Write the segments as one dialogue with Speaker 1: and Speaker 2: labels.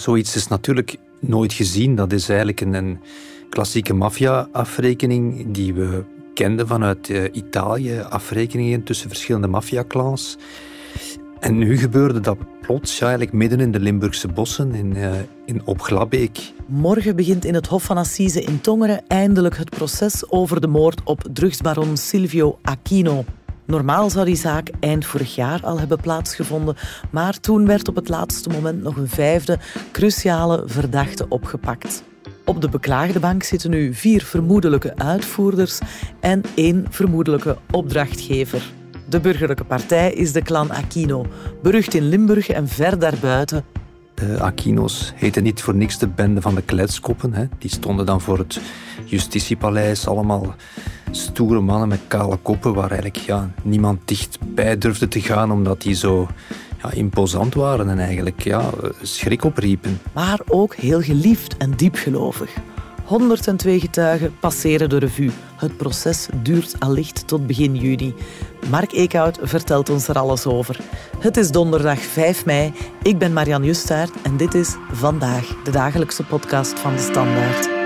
Speaker 1: zoiets is natuurlijk nooit gezien. Dat is eigenlijk een, een klassieke maffia-afrekening die we kenden vanuit uh, Italië. Afrekeningen tussen verschillende maffiaclans. En nu gebeurde dat plots, eigenlijk midden in de Limburgse bossen, in, uh, in Opglabeek.
Speaker 2: Morgen begint in het Hof van Assise in Tongeren eindelijk het proces over de moord op drugsbaron Silvio Aquino. Normaal zou die zaak eind vorig jaar al hebben plaatsgevonden, maar toen werd op het laatste moment nog een vijfde cruciale verdachte opgepakt. Op de beklaagde bank zitten nu vier vermoedelijke uitvoerders en één vermoedelijke opdrachtgever. De burgerlijke partij is de clan Aquino, berucht in Limburg en ver daarbuiten.
Speaker 1: De Aquino's heten niet voor niks de bende van de kletskoppen. Hè. Die stonden dan voor het justitiepaleis, allemaal stoere mannen met kale koppen, waar eigenlijk ja, niemand dichtbij durfde te gaan, omdat die zo ja, imposant waren en eigenlijk ja, schrik opriepen.
Speaker 2: Maar ook heel geliefd en diepgelovig. 102 getuigen passeren de revue. Het proces duurt allicht tot begin juni. Mark Eekhout vertelt ons er alles over. Het is donderdag 5 mei. Ik ben Marianne Justaert en dit is Vandaag, de dagelijkse podcast van de Standaard.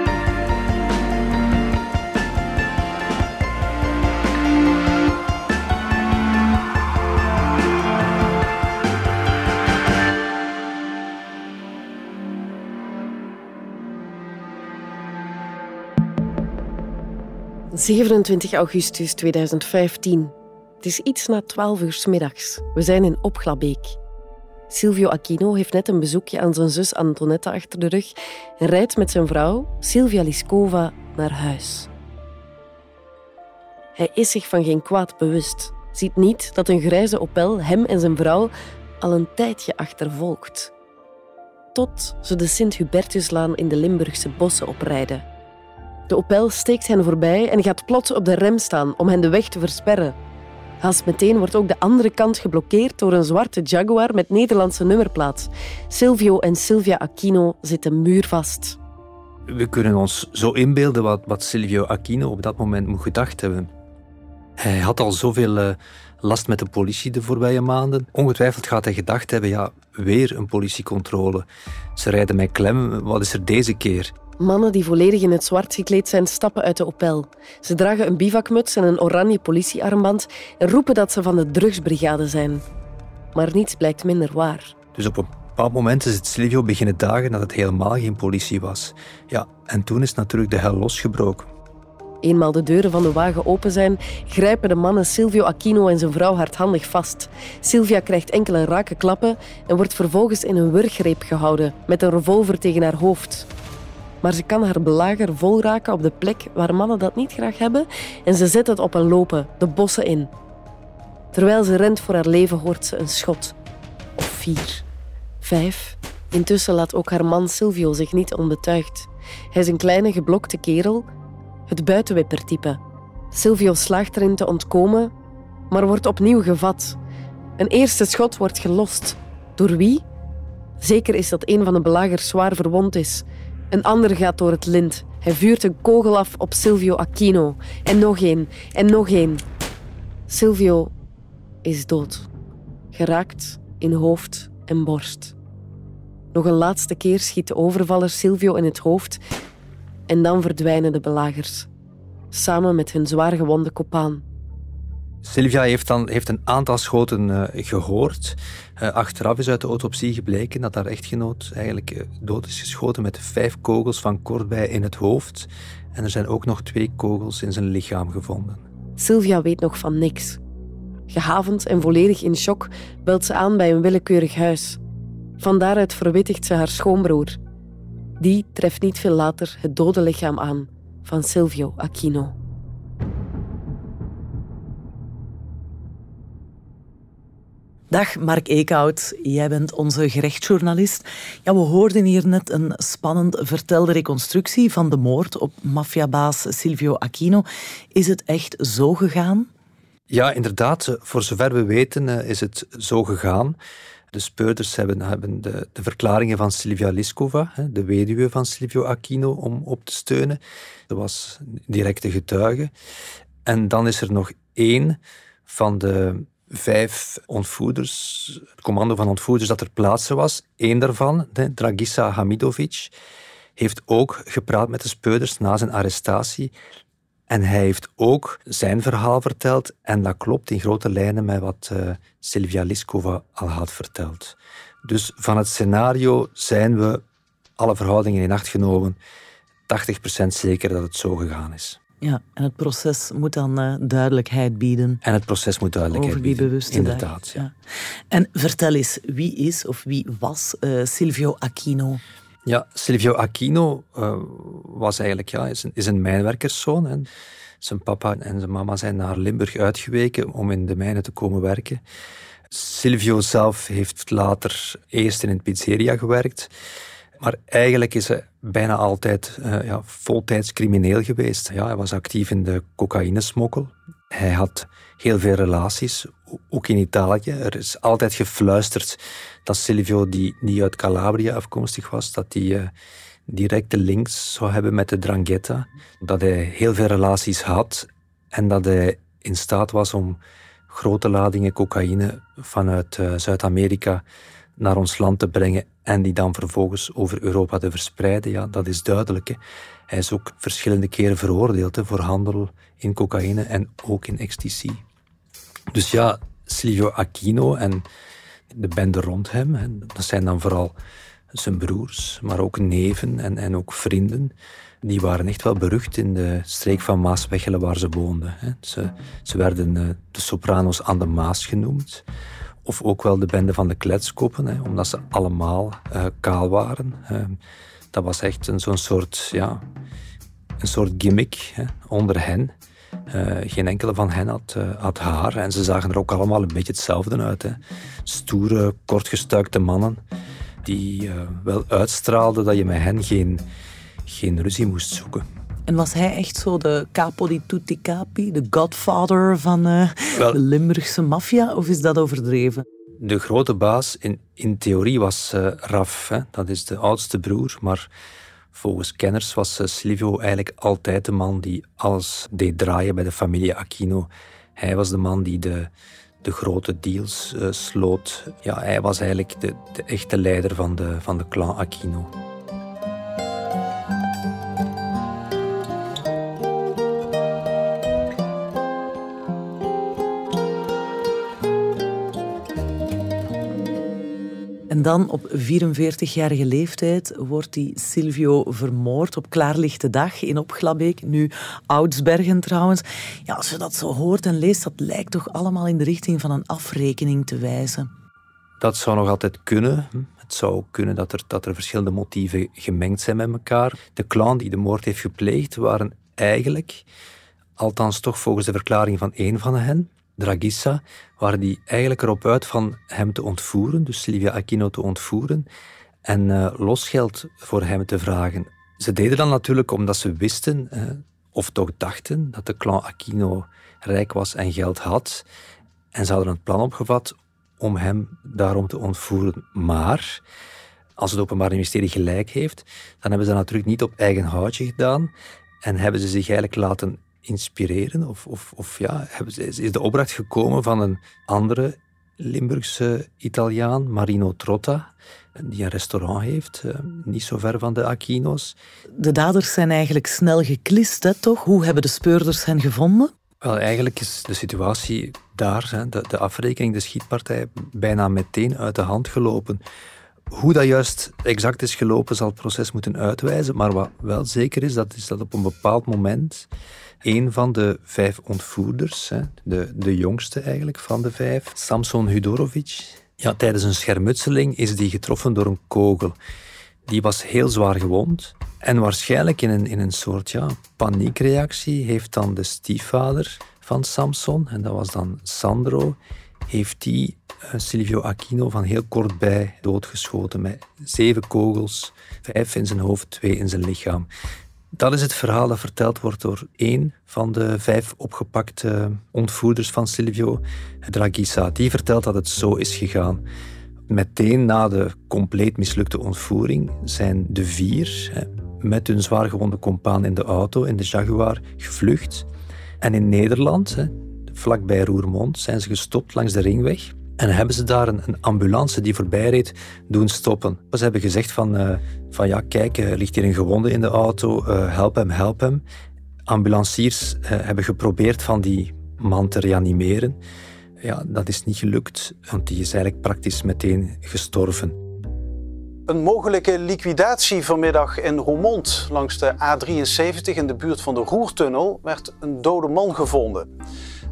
Speaker 2: 27 augustus 2015. Het is iets na 12 uur s middags. We zijn in Opglabeek. Silvio Aquino heeft net een bezoekje aan zijn zus Antonetta achter de rug en rijdt met zijn vrouw, Silvia Liskova, naar huis. Hij is zich van geen kwaad bewust. Ziet niet dat een grijze Opel hem en zijn vrouw al een tijdje achtervolgt. Tot ze de Sint-Hubertuslaan in de Limburgse bossen oprijden. De Opel steekt hen voorbij en gaat plots op de rem staan om hen de weg te versperren. Haast meteen wordt ook de andere kant geblokkeerd door een zwarte Jaguar met Nederlandse nummerplaat. Silvio en Silvia Aquino zitten muurvast.
Speaker 1: We kunnen ons zo inbeelden wat, wat Silvio Aquino op dat moment moet gedacht hebben. Hij had al zoveel uh, last met de politie de voorbije maanden. Ongetwijfeld gaat hij gedacht hebben, ja, weer een politiecontrole. Ze rijden mij klem, wat is er deze keer?
Speaker 2: Mannen die volledig in het zwart gekleed zijn, stappen uit de Opel. Ze dragen een bivakmuts en een oranje politiearmband en roepen dat ze van de drugsbrigade zijn. Maar niets blijkt minder waar.
Speaker 1: Dus op een bepaald moment is het Silvio beginnen dagen dat het helemaal geen politie was. Ja, en toen is natuurlijk de hel losgebroken.
Speaker 2: Eenmaal de deuren van de wagen open zijn, grijpen de mannen Silvio Aquino en zijn vrouw hardhandig vast. Silvia krijgt enkele rake klappen en wordt vervolgens in een wurggreep gehouden met een revolver tegen haar hoofd. Maar ze kan haar belager vol raken op de plek waar mannen dat niet graag hebben en ze zet het op een lopen, de bossen in. Terwijl ze rent voor haar leven hoort ze een schot. Of vier. Vijf. Intussen laat ook haar man Silvio zich niet onbetuigd. Hij is een kleine geblokte kerel, het buitenwippertype. Silvio slaagt erin te ontkomen, maar wordt opnieuw gevat. Een eerste schot wordt gelost. Door wie? Zeker is dat een van de belagers zwaar verwond is. Een ander gaat door het lint. Hij vuurt een kogel af op Silvio Aquino. En nog één. En nog één. Silvio is dood. Geraakt in hoofd en borst. Nog een laatste keer schiet de overvaller Silvio in het hoofd en dan verdwijnen de belagers, samen met hun zwaar gewonde kopaan.
Speaker 1: Sylvia heeft, dan, heeft een aantal schoten uh, gehoord. Uh, achteraf is uit de autopsie gebleken dat haar echtgenoot eigenlijk uh, dood is geschoten met vijf kogels van kortbij in het hoofd. En er zijn ook nog twee kogels in zijn lichaam gevonden.
Speaker 2: Sylvia weet nog van niks. Gehavend en volledig in shock belt ze aan bij een willekeurig huis. Van daaruit verwittigt ze haar schoonbroer. Die treft niet veel later het dode lichaam aan van Silvio Aquino. Dag Mark Eekhout, jij bent onze gerechtsjournalist. Ja, we hoorden hier net een spannend vertelde reconstructie van de moord op maffiabaas Silvio Aquino. Is het echt zo gegaan?
Speaker 1: Ja, inderdaad. Voor zover we weten eh, is het zo gegaan. De speurders hebben, hebben de, de, verklaringen van Silvia Liskova, de weduwe van Silvio Aquino, om op te steunen. Dat was directe getuige. En dan is er nog één van de vijf ontvoerders, het commando van ontvoerders dat er plaatsen was. Eén daarvan, de Dragisa Hamidovic, heeft ook gepraat met de speurders na zijn arrestatie. En hij heeft ook zijn verhaal verteld. En dat klopt in grote lijnen met wat uh, Silvia Liskova al had verteld. Dus van het scenario zijn we, alle verhoudingen in acht genomen, 80% zeker dat het zo gegaan is.
Speaker 3: Ja, en het proces moet dan uh, duidelijkheid bieden.
Speaker 1: En het proces moet duidelijkheid
Speaker 3: over die
Speaker 1: bieden.
Speaker 3: bewuste
Speaker 1: Inderdaad,
Speaker 3: ja. En vertel eens, wie is of wie was uh, Silvio Aquino?
Speaker 1: Ja, Silvio Aquino uh, was eigenlijk ja, is, een, is een mijnwerkerszoon. Hè. Zijn papa en zijn mama zijn naar Limburg uitgeweken om in de mijnen te komen werken. Silvio zelf heeft later eerst in een pizzeria gewerkt. Maar eigenlijk is hij bijna altijd uh, ja, voltijds crimineel geweest. Ja, hij was actief in de cocaïnesmokkel. Hij had heel veel relaties, ook in Italië. Er is altijd gefluisterd dat Silvio, die niet uit Calabria afkomstig was, dat hij uh, directe links zou hebben met de Drangheta. Dat hij heel veel relaties had en dat hij in staat was om grote ladingen cocaïne vanuit uh, Zuid-Amerika naar ons land te brengen en die dan vervolgens over Europa te verspreiden, ja, dat is duidelijk. Hè. Hij is ook verschillende keren veroordeeld voor handel in cocaïne en ook in ecstasy. Dus ja, Silvio Aquino en de bende rond hem, hè, dat zijn dan vooral zijn broers, maar ook neven en, en ook vrienden. Die waren echt wel berucht in de streek van Maaswechelen waar ze woonden. Hè. Ze, ze werden uh, de sopranos aan de Maas genoemd. Of ook wel de bende van de kletskoppen, hè, omdat ze allemaal uh, kaal waren. Uh, dat was echt zo'n soort, ja, een soort gimmick hè, onder hen. Uh, geen enkele van hen had, had, haar. En ze zagen er ook allemaal een beetje hetzelfde uit. Hè. Stoere, kortgestuikte mannen die wel uitstraalden dat je met hen geen, geen ruzie moest zoeken.
Speaker 3: En was hij echt zo de capo di tutti capi, de godfather van uh, Wel, de Limburgse maffia, of is dat overdreven?
Speaker 1: De grote baas in, in theorie was uh, Raf, hè? dat is de oudste broer, maar volgens kenners was uh, Silvio eigenlijk altijd de man die alles deed draaien bij de familie Aquino. Hij was de man die de, de grote deals sloot. Ja, hij was eigenlijk de, de echte leider van de, van de clan Aquino.
Speaker 3: Dan op 44-jarige leeftijd wordt die Silvio vermoord op klaarlichte dag in Opglabeek. Nu Oudsbergen trouwens. Ja, als je dat zo hoort en leest, dat lijkt toch allemaal in de richting van een afrekening te wijzen.
Speaker 1: Dat zou nog altijd kunnen. Het zou kunnen dat er, dat er verschillende motieven gemengd zijn met elkaar. De clan die de moord heeft gepleegd waren eigenlijk, althans toch volgens de verklaring van één van hen, Dragissa, waren die eigenlijk erop uit van hem te ontvoeren, dus Silvia Aquino te ontvoeren en uh, losgeld voor hem te vragen. Ze deden dat natuurlijk omdat ze wisten, of toch dachten, dat de clan Aquino rijk was en geld had. En ze hadden het plan opgevat om hem daarom te ontvoeren. Maar als het Openbaar Ministerie gelijk heeft, dan hebben ze dat natuurlijk niet op eigen houtje gedaan en hebben ze zich eigenlijk laten inspireren? Of, of, of ja, is de opdracht gekomen van een andere Limburgse Italiaan, Marino Trotta, die een restaurant heeft, eh, niet zo ver van de Aquino's.
Speaker 3: De daders zijn eigenlijk snel geklist, hè, toch? Hoe hebben de speurders hen gevonden?
Speaker 1: Wel, eigenlijk is de situatie daar, hè, de, de afrekening, de schietpartij, bijna meteen uit de hand gelopen. Hoe dat juist exact is gelopen, zal het proces moeten uitwijzen. Maar wat wel zeker is, dat is dat op een bepaald moment een van de vijf ontvoerders, de, de jongste eigenlijk van de vijf, Samson Hudorovic, ja, tijdens een schermutseling is die getroffen door een kogel. Die was heel zwaar gewond. En waarschijnlijk in een, in een soort ja, paniekreactie heeft dan de stiefvader van Samson, en dat was dan Sandro, heeft die Silvio Aquino van heel kort bij doodgeschoten met zeven kogels, vijf in zijn hoofd, twee in zijn lichaam. Dat is het verhaal dat verteld wordt door één van de vijf opgepakte ontvoerders van Silvio, Dragissa. Die vertelt dat het zo is gegaan. Meteen na de compleet mislukte ontvoering zijn de vier met hun zwaargewonde compaan in de auto, in de Jaguar, gevlucht. En in Nederland, vlakbij Roermond, zijn ze gestopt langs de ringweg. En hebben ze daar een, een ambulance die voorbij reed doen stoppen. Ze hebben gezegd van, uh, van ja, kijk, er ligt hier een gewonde in de auto, uh, help hem, help hem. Ambulanciers uh, hebben geprobeerd van die man te reanimeren. Ja, dat is niet gelukt, want die is eigenlijk praktisch meteen gestorven.
Speaker 4: Een mogelijke liquidatie vanmiddag in Roermond langs de A73 in de buurt van de Roertunnel werd een dode man gevonden.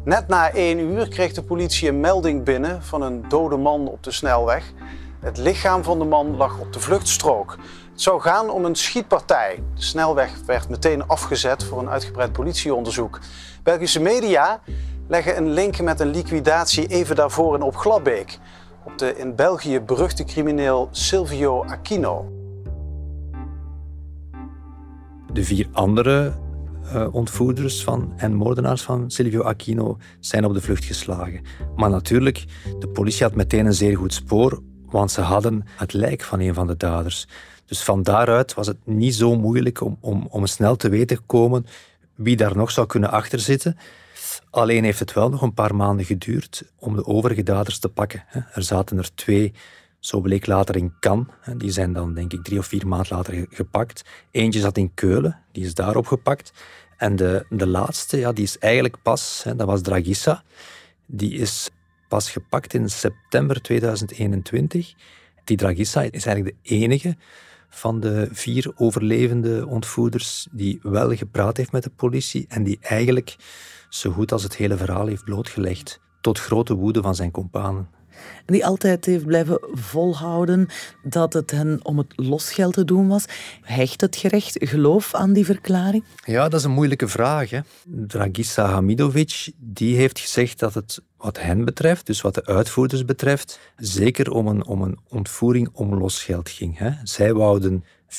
Speaker 4: Net na één uur kreeg de politie een melding binnen van een dode man op de snelweg. Het lichaam van de man lag op de vluchtstrook. Het zou gaan om een schietpartij. De snelweg werd meteen afgezet voor een uitgebreid politieonderzoek. Belgische media leggen een link met een liquidatie even daarvoor in op Gladbeek op de in België beruchte crimineel Silvio Aquino.
Speaker 1: De vier andere uh, ontvoerders van, en moordenaars van Silvio Aquino zijn op de vlucht geslagen. Maar natuurlijk, de politie had meteen een zeer goed spoor, want ze hadden het lijk van een van de daders. Dus van daaruit was het niet zo moeilijk om, om, om snel te weten te komen wie daar nog zou kunnen achterzitten. Alleen heeft het wel nog een paar maanden geduurd om de overige daders te pakken. Er zaten er twee, zo bleek later in Cannes. Die zijn dan denk ik drie of vier maanden later gepakt. Eentje zat in Keulen, die is daar opgepakt. En de, de laatste, ja, die is eigenlijk pas, dat was Dragissa. Die is pas gepakt in september 2021. Die Dragissa is eigenlijk de enige van de vier overlevende ontvoerders die wel gepraat heeft met de politie en die eigenlijk zo goed als het hele verhaal heeft blootgelegd, tot grote woede van zijn kompanen.
Speaker 3: En die altijd heeft blijven volhouden dat het hen om het losgeld te doen was. Hecht het gerecht geloof aan die verklaring?
Speaker 1: Ja, dat is een moeilijke vraag. Hè. Dragisa Hamidovic die heeft gezegd dat het wat hen betreft, dus wat de uitvoerders betreft, zeker om een, om een ontvoering om losgeld ging. Hè. Zij wouden 400.000,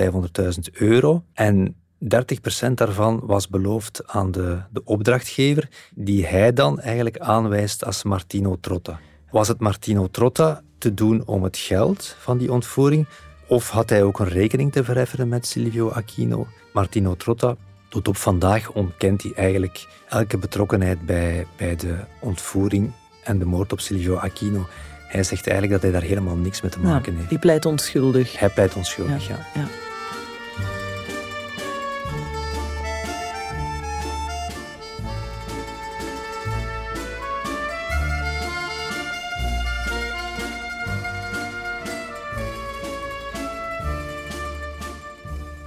Speaker 1: 500.000 euro. En 30% daarvan was beloofd aan de, de opdrachtgever, die hij dan eigenlijk aanwijst als Martino Trotta. Was het Martino Trotta te doen om het geld van die ontvoering, of had hij ook een rekening te verhefferen met Silvio Aquino? Martino Trotta, tot op vandaag ontkent hij eigenlijk elke betrokkenheid bij, bij de ontvoering en de moord op Silvio Aquino. Hij zegt eigenlijk dat hij daar helemaal niks mee te maken heeft.
Speaker 3: Die pleit onschuldig.
Speaker 1: Hij pleit onschuldig, ja. ja.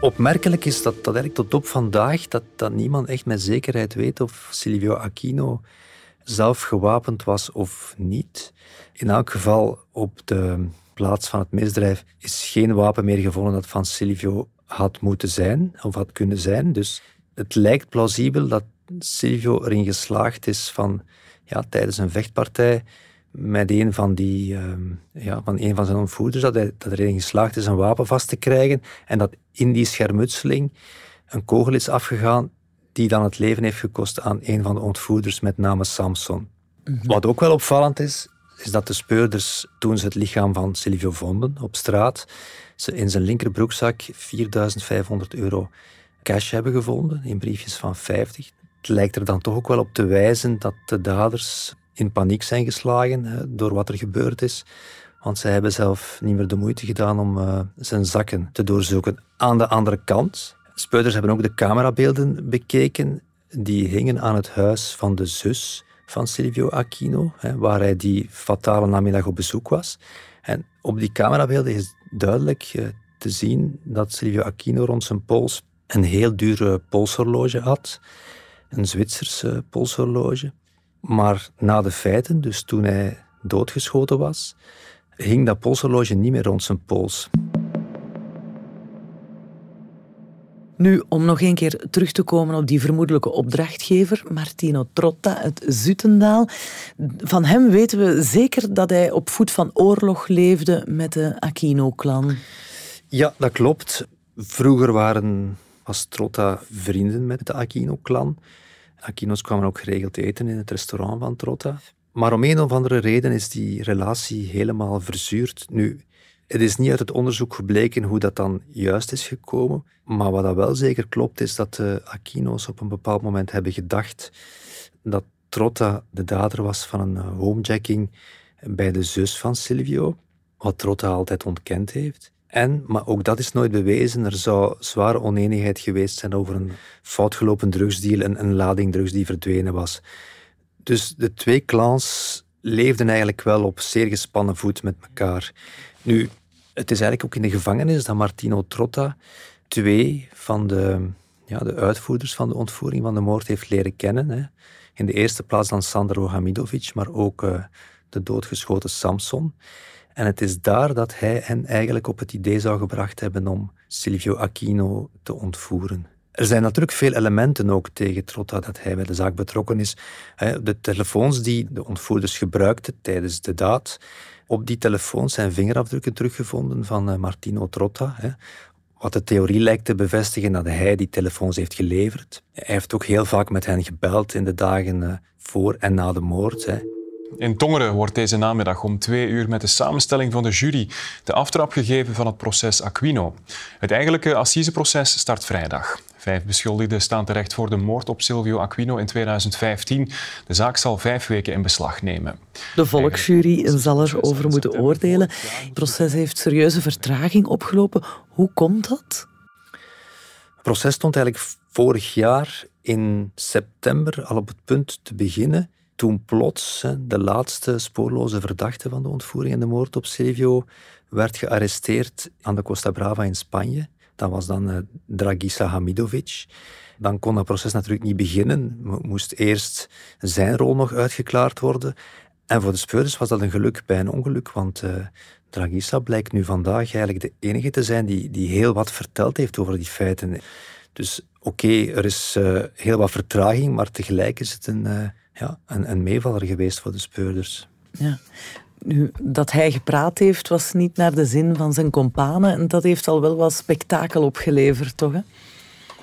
Speaker 1: Opmerkelijk is dat, dat eigenlijk tot op vandaag dat, dat niemand echt met zekerheid weet of Silvio Aquino zelf gewapend was of niet. In elk geval op de plaats van het misdrijf is geen wapen meer gevonden dat van Silvio had moeten zijn of had kunnen zijn. Dus het lijkt plausibel dat Silvio erin geslaagd is van ja, tijdens een vechtpartij met een van, die, ehm, ja, van, een van zijn ontvoerders, dat hij dat erin geslaagd is een wapen vast te krijgen en dat in die schermutseling een kogel is afgegaan die dan het leven heeft gekost aan een van de ontvoerders met name Samson. Mhm. Wat ook wel opvallend is, is dat de speurders toen ze het lichaam van Silvio vonden op straat, ze in zijn linkerbroekzak 4500 euro cash hebben gevonden in briefjes van 50. Het lijkt er dan toch ook wel op te wijzen dat de daders in paniek zijn geslagen door wat er gebeurd is. Want zij hebben zelf niet meer de moeite gedaan om uh, zijn zakken te doorzoeken. Aan de andere kant, speuders hebben ook de camerabeelden bekeken. Die hingen aan het huis van de zus van Silvio Aquino, hè, waar hij die fatale namiddag op bezoek was. En op die camerabeelden is duidelijk uh, te zien dat Silvio Aquino rond zijn pols een heel dure polshorloge had. Een Zwitserse polshorloge. Maar na de feiten, dus toen hij doodgeschoten was, hing dat polshorloge niet meer rond zijn pols.
Speaker 3: Nu, om nog een keer terug te komen op die vermoedelijke opdrachtgever, Martino Trotta uit Zutendaal. Van hem weten we zeker dat hij op voet van oorlog leefde met de Aquino-clan.
Speaker 1: Ja, dat klopt. Vroeger waren, was Trotta vrienden met de Aquino-clan. Aquino's kwamen ook geregeld eten in het restaurant van Trotta. Maar om een of andere reden is die relatie helemaal verzuurd. Nu, het is niet uit het onderzoek gebleken hoe dat dan juist is gekomen. Maar wat dat wel zeker klopt, is dat de Aquino's op een bepaald moment hebben gedacht dat Trotta de dader was van een homejacking bij de zus van Silvio, wat Trotta altijd ontkend heeft. En, maar ook dat is nooit bewezen, er zou zware oneenigheid geweest zijn over een foutgelopen drugsdeal, een, een lading drugs die verdwenen was. Dus de twee clans leefden eigenlijk wel op zeer gespannen voet met elkaar. Nu, het is eigenlijk ook in de gevangenis dat Martino Trotta twee van de, ja, de uitvoerders van de ontvoering van de moord heeft leren kennen. Hè. In de eerste plaats dan Sandro Hamidovic, maar ook uh, de doodgeschoten Samson. En het is daar dat hij hen eigenlijk op het idee zou gebracht hebben om Silvio Aquino te ontvoeren. Er zijn natuurlijk veel elementen ook tegen Trotta dat hij bij de zaak betrokken is. De telefoons die de ontvoerders gebruikten tijdens de daad, op die telefoons zijn vingerafdrukken teruggevonden van eh, Martino Trotta. Wat de theorie lijkt te bevestigen dat hij die telefoons heeft geleverd. Hij heeft ook heel vaak met hen gebeld in de dagen eh, voor en na de moord.
Speaker 5: In Tongeren wordt deze namiddag om twee uur met de samenstelling van de jury de aftrap gegeven van het proces Aquino. Het eigenlijke assiseproces start vrijdag. Vijf beschuldigden staan terecht voor de moord op Silvio Aquino in 2015. De zaak zal vijf weken in beslag nemen.
Speaker 3: De volksjury zal erover moeten oordelen. Het proces heeft serieuze vertraging opgelopen. Hoe komt dat?
Speaker 1: Het proces stond eigenlijk vorig jaar in september al op het punt te beginnen toen plots de laatste spoorloze verdachte van de ontvoering en de moord op Silvio werd gearresteerd aan de Costa Brava in Spanje. Dat was dan uh, Dragisa Hamidovic. Dan kon dat proces natuurlijk niet beginnen. Moest eerst zijn rol nog uitgeklaard worden. En voor de speurders was dat een geluk bij een ongeluk, want uh, Dragisa blijkt nu vandaag eigenlijk de enige te zijn die, die heel wat verteld heeft over die feiten. Dus oké, er is uh, heel wat vertraging, maar tegelijk is het een, ja, een, een meevaller geweest voor de speurders.
Speaker 3: Ja. Nu, dat hij gepraat heeft, was niet naar de zin van zijn kompanen. En dat heeft al wel wat spektakel opgeleverd, toch? Hè?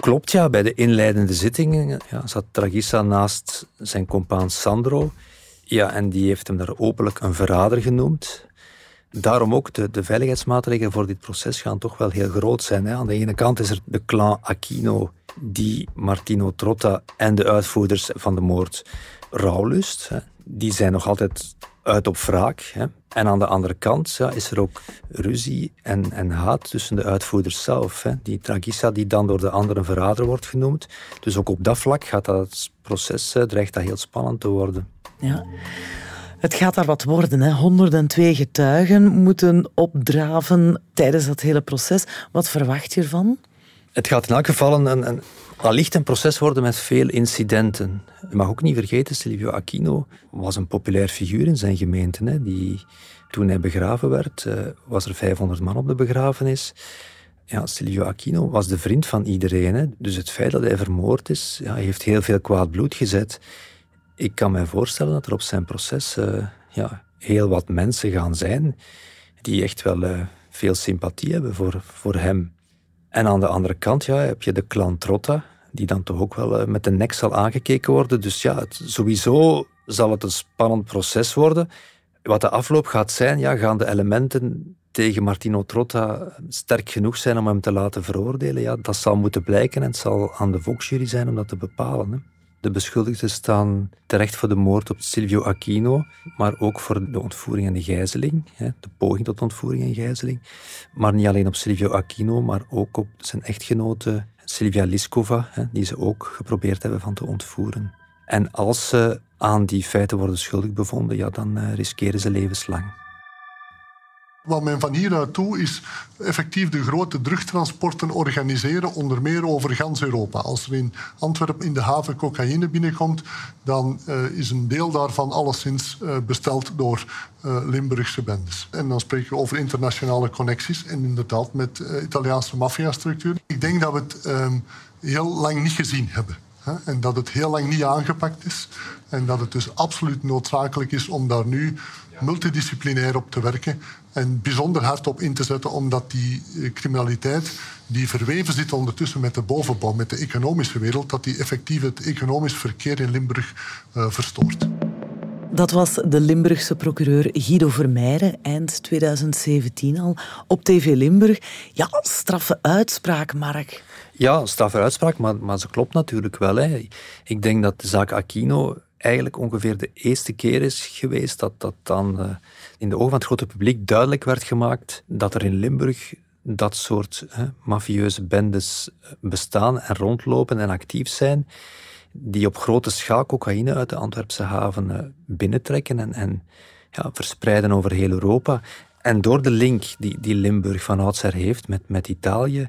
Speaker 1: Klopt, ja. Bij de inleidende zittingen ja, zat Tragissa naast zijn compaan Sandro. Ja, en die heeft hem daar openlijk een verrader genoemd. Daarom ook de, de veiligheidsmaatregelen voor dit proces gaan toch wel heel groot zijn. Hè. Aan de ene kant is er de clan Aquino, die Martino Trotta en de uitvoerders van de moord rouwlust. Hè. Die zijn nog altijd uit op wraak. Hè. En aan de andere kant ja, is er ook ruzie en, en haat tussen de uitvoerders zelf. Hè. Die Tragissa die dan door de anderen verrader wordt genoemd. Dus ook op dat vlak gaat dat proces, dreigt dat heel spannend te worden.
Speaker 3: Ja. Het gaat daar wat worden. Hè. 102 getuigen moeten opdraven tijdens dat hele proces. Wat verwacht je ervan?
Speaker 1: Het gaat in elk geval een, een, allicht een proces worden met veel incidenten. Je mag ook niet vergeten, Silvio Aquino was een populair figuur in zijn gemeente. Hè, die, toen hij begraven werd, uh, was er 500 man op de begrafenis. Ja, Silvio Aquino was de vriend van iedereen. Hè. Dus het feit dat hij vermoord is, ja, heeft heel veel kwaad bloed gezet. Ik kan me voorstellen dat er op zijn proces uh, ja, heel wat mensen gaan zijn die echt wel uh, veel sympathie hebben voor, voor hem. En aan de andere kant ja, heb je de clan Trotta, die dan toch ook wel uh, met de nek zal aangekeken worden. Dus ja, sowieso zal het een spannend proces worden. Wat de afloop gaat zijn, ja, gaan de elementen tegen Martino Trotta sterk genoeg zijn om hem te laten veroordelen? Ja, dat zal moeten blijken en het zal aan de volksjury zijn om dat te bepalen. Hè. De beschuldigden staan terecht voor de moord op Silvio Aquino, maar ook voor de ontvoering en de gijzeling, de poging tot ontvoering en gijzeling. Maar niet alleen op Silvio Aquino, maar ook op zijn echtgenote Silvia Liskova, die ze ook geprobeerd hebben van te ontvoeren. En als ze aan die feiten worden schuldig bevonden, ja, dan eh, riskeren ze levenslang.
Speaker 6: Wat men van hieruit doet, is effectief de grote drugtransporten organiseren, onder meer over gans Europa. Als er in Antwerpen in de haven cocaïne binnenkomt, dan uh, is een deel daarvan alleszins uh, besteld door uh, Limburgse bendes. En dan spreken we over internationale connecties en inderdaad met Italiaanse maffiastructuren. Ik denk dat we het um, heel lang niet gezien hebben. En dat het heel lang niet aangepakt is. En dat het dus absoluut noodzakelijk is om daar nu multidisciplinair op te werken en bijzonder hard op in te zetten, omdat die eh, criminaliteit die verweven zit ondertussen met de bovenbouw, met de economische wereld, dat die effectief het economisch verkeer in Limburg uh, verstoort.
Speaker 3: Dat was de Limburgse procureur Guido Vermeijren eind 2017 al op TV Limburg. Ja, straffe uitspraak, Mark.
Speaker 1: Ja, straffe uitspraak, maar, maar ze klopt natuurlijk wel. Hè. Ik denk dat de zaak Aquino eigenlijk ongeveer de eerste keer is geweest dat dat dan uh, in de ogen van het grote publiek duidelijk werd gemaakt dat er in Limburg dat soort hè, mafieuze bendes bestaan en rondlopen en actief zijn, die op grote schaal cocaïne uit de Antwerpse haven uh, binnentrekken en, en ja, verspreiden over heel Europa. En door de link die, die Limburg van oudsher heeft met, met Italië,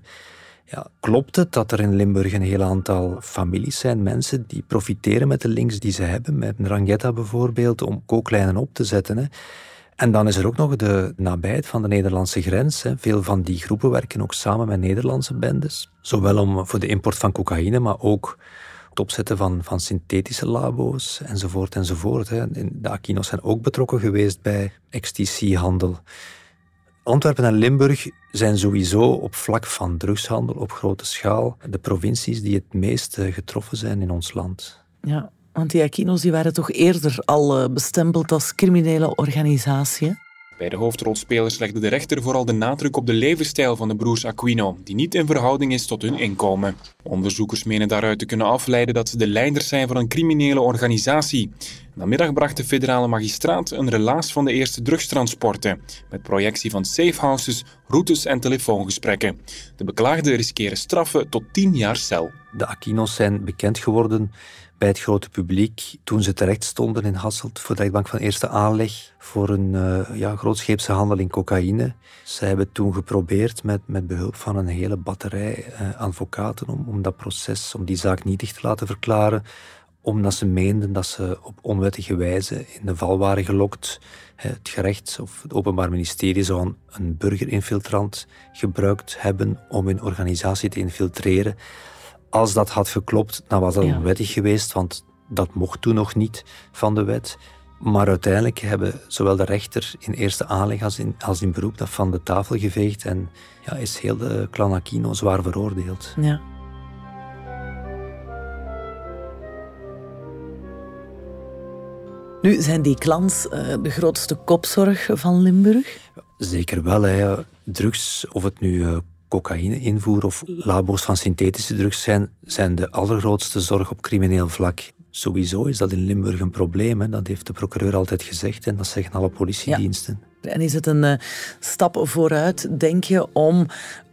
Speaker 1: ja, klopt het dat er in Limburg een heel aantal families zijn, mensen die profiteren met de links die ze hebben, met Ranghetta bijvoorbeeld, om kooklijnen op te zetten. Hè. En dan is er ook nog de nabijheid van de Nederlandse grens. Hè. Veel van die groepen werken ook samen met Nederlandse bendes, zowel om, voor de import van cocaïne, maar ook het opzetten van, van synthetische labo's enzovoort enzovoort. Hè. De Aquino's zijn ook betrokken geweest bij XTC-handel. Antwerpen en Limburg zijn sowieso op vlak van drugshandel op grote schaal de provincies die het meest eh, getroffen zijn in ons land.
Speaker 3: Ja, want die Aquino's die waren toch eerder al eh, bestempeld als criminele organisatie?
Speaker 5: Bij de hoofdrolspelers legde de rechter vooral de nadruk op de levensstijl van de broers Aquino, die niet in verhouding is tot hun inkomen. Onderzoekers menen daaruit te kunnen afleiden dat ze de leiders zijn van een criminele organisatie. Namiddag bracht de federale magistraat een relaas van de eerste drugstransporten, met projectie van safehouses, routes en telefoongesprekken. De beklaagden riskeren straffen tot 10 jaar cel.
Speaker 1: De Aquino's zijn bekend geworden bij het grote publiek toen ze terecht stonden in Hasselt voor de rechtbank van eerste aanleg voor een uh, ja, grootscheepse handel in cocaïne. Zij hebben toen geprobeerd met, met behulp van een hele batterij uh, advocaten om, om dat proces, om die zaak nietig te laten verklaren, omdat ze meenden dat ze op onwettige wijze in de val waren gelokt. Het gerecht of het Openbaar Ministerie zou een burgerinfiltrant gebruikt hebben om hun organisatie te infiltreren. Als dat had geklopt, dan was dat ja. onwettig geweest, want dat mocht toen nog niet van de wet. Maar uiteindelijk hebben zowel de rechter in eerste aanleg als in, als in beroep dat van de tafel geveegd en ja, is heel de clan Aquino zwaar veroordeeld.
Speaker 3: Ja. Nu, zijn die clans uh, de grootste kopzorg van Limburg?
Speaker 1: Zeker wel. Hè. Drugs, of het nu uh, cocaïne-invoer of labo's van synthetische drugs zijn, zijn de allergrootste zorg op crimineel vlak. Sowieso is dat in Limburg een probleem. Hè. Dat heeft de procureur altijd gezegd en dat zeggen alle politiediensten.
Speaker 3: Ja. En is het een uh, stap vooruit, denk je, om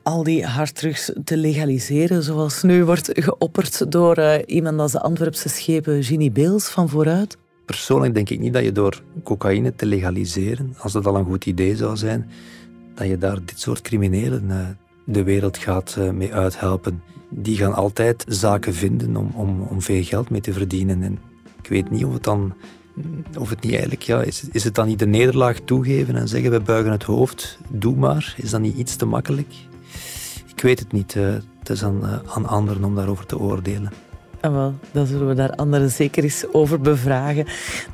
Speaker 3: al die harddrugs te legaliseren, zoals nu wordt geopperd door uh, iemand als de Antwerpse schepen Ginny Beels van vooruit?
Speaker 1: Persoonlijk denk ik niet dat je door cocaïne te legaliseren, als dat al een goed idee zou zijn, dat je daar dit soort criminelen uh, de wereld gaat uh, mee uithelpen. Die gaan altijd zaken vinden om, om, om veel geld mee te verdienen. En ik weet niet of het dan of het niet eigenlijk, ja, is, is het dan niet de nederlaag toegeven en zeggen we buigen het hoofd, doe maar. Is dat niet iets te makkelijk? Ik weet het niet. Uh, het is aan, uh, aan anderen om daarover te oordelen.
Speaker 3: Ah, wel, dan zullen we daar anderen zeker eens over bevragen.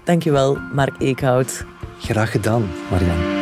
Speaker 3: Dankjewel, Mark Eekhout.
Speaker 1: Graag gedaan, Marianne.